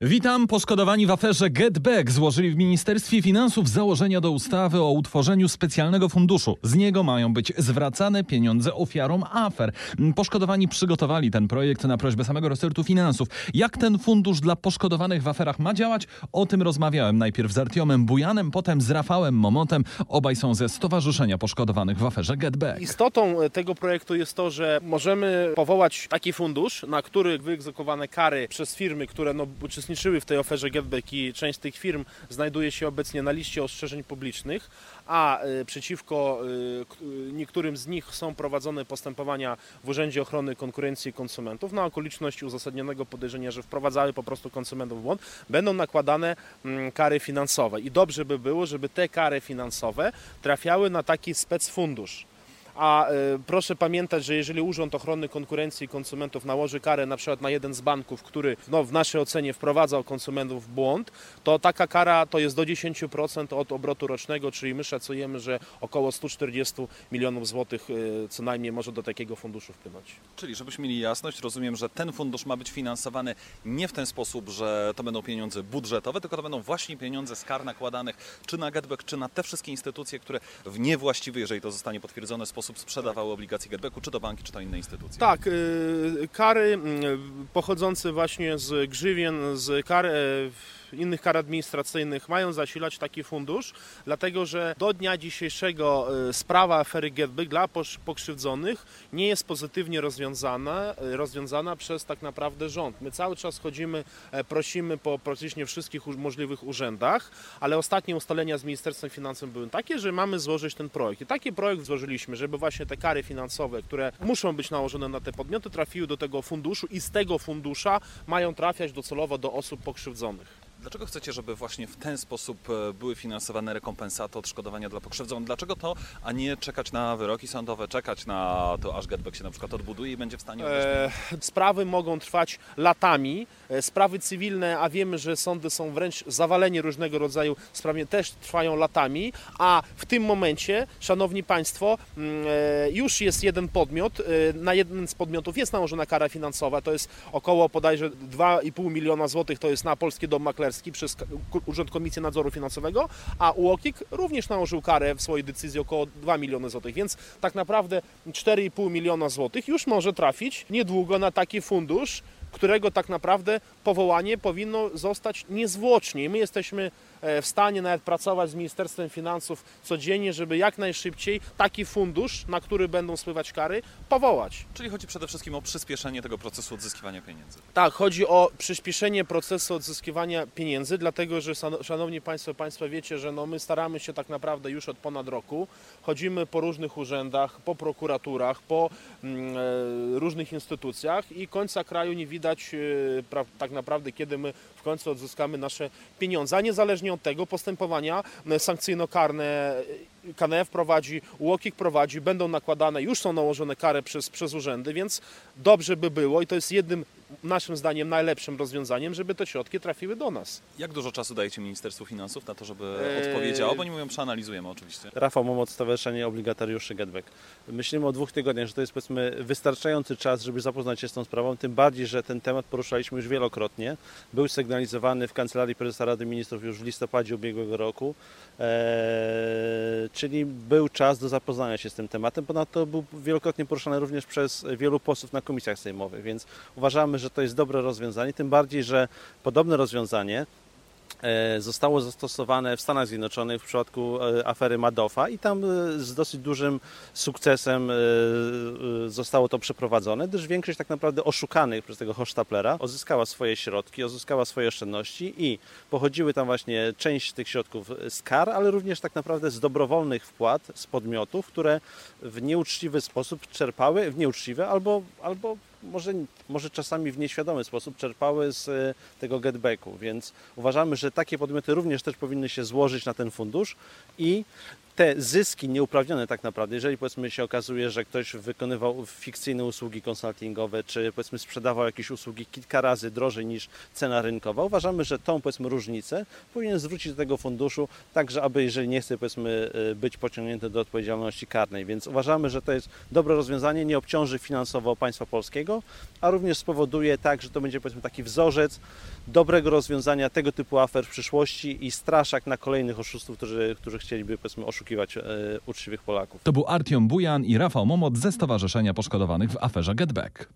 Witam. Poszkodowani w aferze GetBack złożyli w Ministerstwie Finansów założenia do ustawy o utworzeniu specjalnego funduszu. Z niego mają być zwracane pieniądze ofiarom afer. Poszkodowani przygotowali ten projekt na prośbę samego resortu finansów. Jak ten fundusz dla poszkodowanych w aferach ma działać? O tym rozmawiałem najpierw z Artiomem Bujanem, potem z Rafałem Momotem. Obaj są ze Stowarzyszenia Poszkodowanych w aferze GetBack. Istotą tego projektu jest to, że możemy powołać taki fundusz, na który wyegzekwowane kary przez firmy, które no, uczestniczyły w tej oferze GetBack i część z tych firm znajduje się obecnie na liście ostrzeżeń publicznych, a y, przeciwko y, niektórym z nich są prowadzone postępowania w Urzędzie Ochrony Konkurencji i Konsumentów na okoliczność uzasadnionego podejrzenia, że wprowadzały po prostu konsumentów w błąd, będą nakładane mm, kary finansowe. I dobrze by było, żeby te kary finansowe trafiały na taki specfundusz a y, proszę pamiętać, że jeżeli Urząd Ochrony Konkurencji i Konsumentów nałoży karę na przykład na jeden z banków, który no, w naszej ocenie wprowadzał konsumentów w błąd, to taka kara to jest do 10% od obrotu rocznego, czyli my szacujemy, że około 140 milionów złotych y, co najmniej może do takiego funduszu wpłynąć. Czyli żebyśmy mieli jasność, rozumiem, że ten fundusz ma być finansowany nie w ten sposób, że to będą pieniądze budżetowe, tylko to będą właśnie pieniądze z kar nakładanych czy na Getback, czy na te wszystkie instytucje, które w niewłaściwy, jeżeli to zostanie potwierdzone, sposób sposób sprzedawały obligacje Getbacku, czy to banki, czy to inne instytucje? Tak, y, kary y, pochodzące właśnie z grzywien, z kar y, innych kar administracyjnych mają zasilać taki fundusz, dlatego że do dnia dzisiejszego e, sprawa afery GetBack dla pokrzywdzonych nie jest pozytywnie rozwiązana, e, rozwiązana przez tak naprawdę rząd. My cały czas chodzimy, e, prosimy po praktycznie wszystkich możliwych urzędach, ale ostatnie ustalenia z Ministerstwem Finansów były takie, że mamy złożyć ten projekt. I taki projekt złożyliśmy, żeby właśnie te kary finansowe, które muszą być nałożone na te podmioty, trafiły do tego funduszu i z tego fundusza mają trafiać docelowo do osób pokrzywdzonych. Dlaczego chcecie, żeby właśnie w ten sposób e, były finansowane rekompensaty, odszkodowania dla pokrzywdzonych? Dlaczego to, a nie czekać na wyroki sądowe, czekać na to, aż Getback się na przykład odbuduje i będzie w stanie... E, sprawy mogą trwać latami. E, sprawy cywilne, a wiemy, że sądy są wręcz zawaleni różnego rodzaju sprawami, też trwają latami, a w tym momencie, Szanowni Państwo, mm, e, już jest jeden podmiot, na jeden z podmiotów jest nałożona kara finansowa, to jest około podajże 2,5 miliona złotych, to jest na Polski Dom Przez Urząd Komisji Nadzoru Finansowego, a UOKiK również nałożył karę w swojej decyzji około 2 miliony złotych, więc tak naprawdę 4,5 miliona złotych już może trafić niedługo na taki fundusz, którego tak naprawdę powołanie powinno zostać niezwłocznie. My jesteśmy e, w stanie nawet pracować z Ministerstwem Finansów codziennie, żeby jak najszybciej taki fundusz, na który będą spływać kary, powołać. Czyli chodzi przede wszystkim o przyspieszenie tego procesu odzyskiwania pieniędzy. Tak, chodzi o przyspieszenie procesu odzyskiwania pieniędzy, dlatego że Szanowni Państwo, Państwo wiecie, że no my staramy się tak naprawdę już od ponad roku. Chodzimy po różnych urzędach, po prokuraturach, po mm, e, różnych instytucjach i końca kraju nie widać e, tak naprawdę, kiedy my w końcu odzyskamy nasze pieniądze. A niezależnie od tego postępowania sankcyjno-karne KNF prowadzi, UOKiK prowadzi, będą nakładane, już są nałożone kary przez, przez urzędy, więc dobrze by było i to jest jednym naszym zdaniem najlepszym rozwiązaniem, żeby te środki trafiły do nas. Jak dużo czasu dajecie Ministerstwu Finansów na to, żeby eee... odpowiedziało? Bo oni mówią, przeanalizujemy oczywiście. Rafał Momot, Stowarzyszenie Obligatariuszy Getback. Myślimy o dwóch tygodniach, że to jest powiedzmy wystarczający czas, żeby zapoznać się z tą sprawą, tym bardziej, że ten temat poruszaliśmy już wielokrotnie. Był sygnalizowany w Kancelarii Prezesa Rady Ministrów już w listopadzie ubiegłego roku, eee, czyli był czas do zapoznania się z tym tematem. Ponadto był wielokrotnie poruszany również przez wielu posłów na komisjach sejmowych, więc uważamy, że to jest dobre rozwiązanie, tym bardziej, że podobne rozwiązanie zostało zastosowane w Stanach Zjednoczonych w przypadku e, afery Madoffa i tam e, z dosyć dużym sukcesem zostało to przeprowadzone, gdyż większość tak naprawdę oszukanych przez tego Hochstaplera odzyskała swoje środki, odzyskała swoje oszczędności i pochodziły tam właśnie część tych środków z kar, ale również tak naprawdę z dobrowolnych wpłat z podmiotów, które w nieuczciwy sposób czerpały, w nieuczciwy albo, albo może, może czasami w nieświadomy sposób czerpały z e, tego getbacku, więc uważamy, że takie podmioty również też powinny się złożyć na ten fundusz i te zyski nieuprawnione tak naprawdę, jeżeli powiedzmy się okazuje, że ktoś wykonywał fikcyjne usługi konsultingowe, czy powiedzmy sprzedawał jakieś usługi kilka razy drożej niż cena rynkowa, uważamy, że tą powiedzmy różnicę powinien zwrócić do tego funduszu, tak że aby jeżeli nie chce powiedzmy e, być pociągnięty do odpowiedzialności karnej, więc uważamy, że to jest dobre rozwiązanie, nie obciąży finansowo państwa polskiego, a również spowoduje tak, że to będzie powiedzmy taki wzorzec dobrego rozwiązania tego typu afer w przyszłości i straszak na kolejnych oszustów, którzy, którzy chcieliby powiedzmy oszukiwać e, uczciwych Polaków. To był Artiom Bujan i Rafał Momot ze Stowarzyszenia Poszkodowanych w aferze GetBack.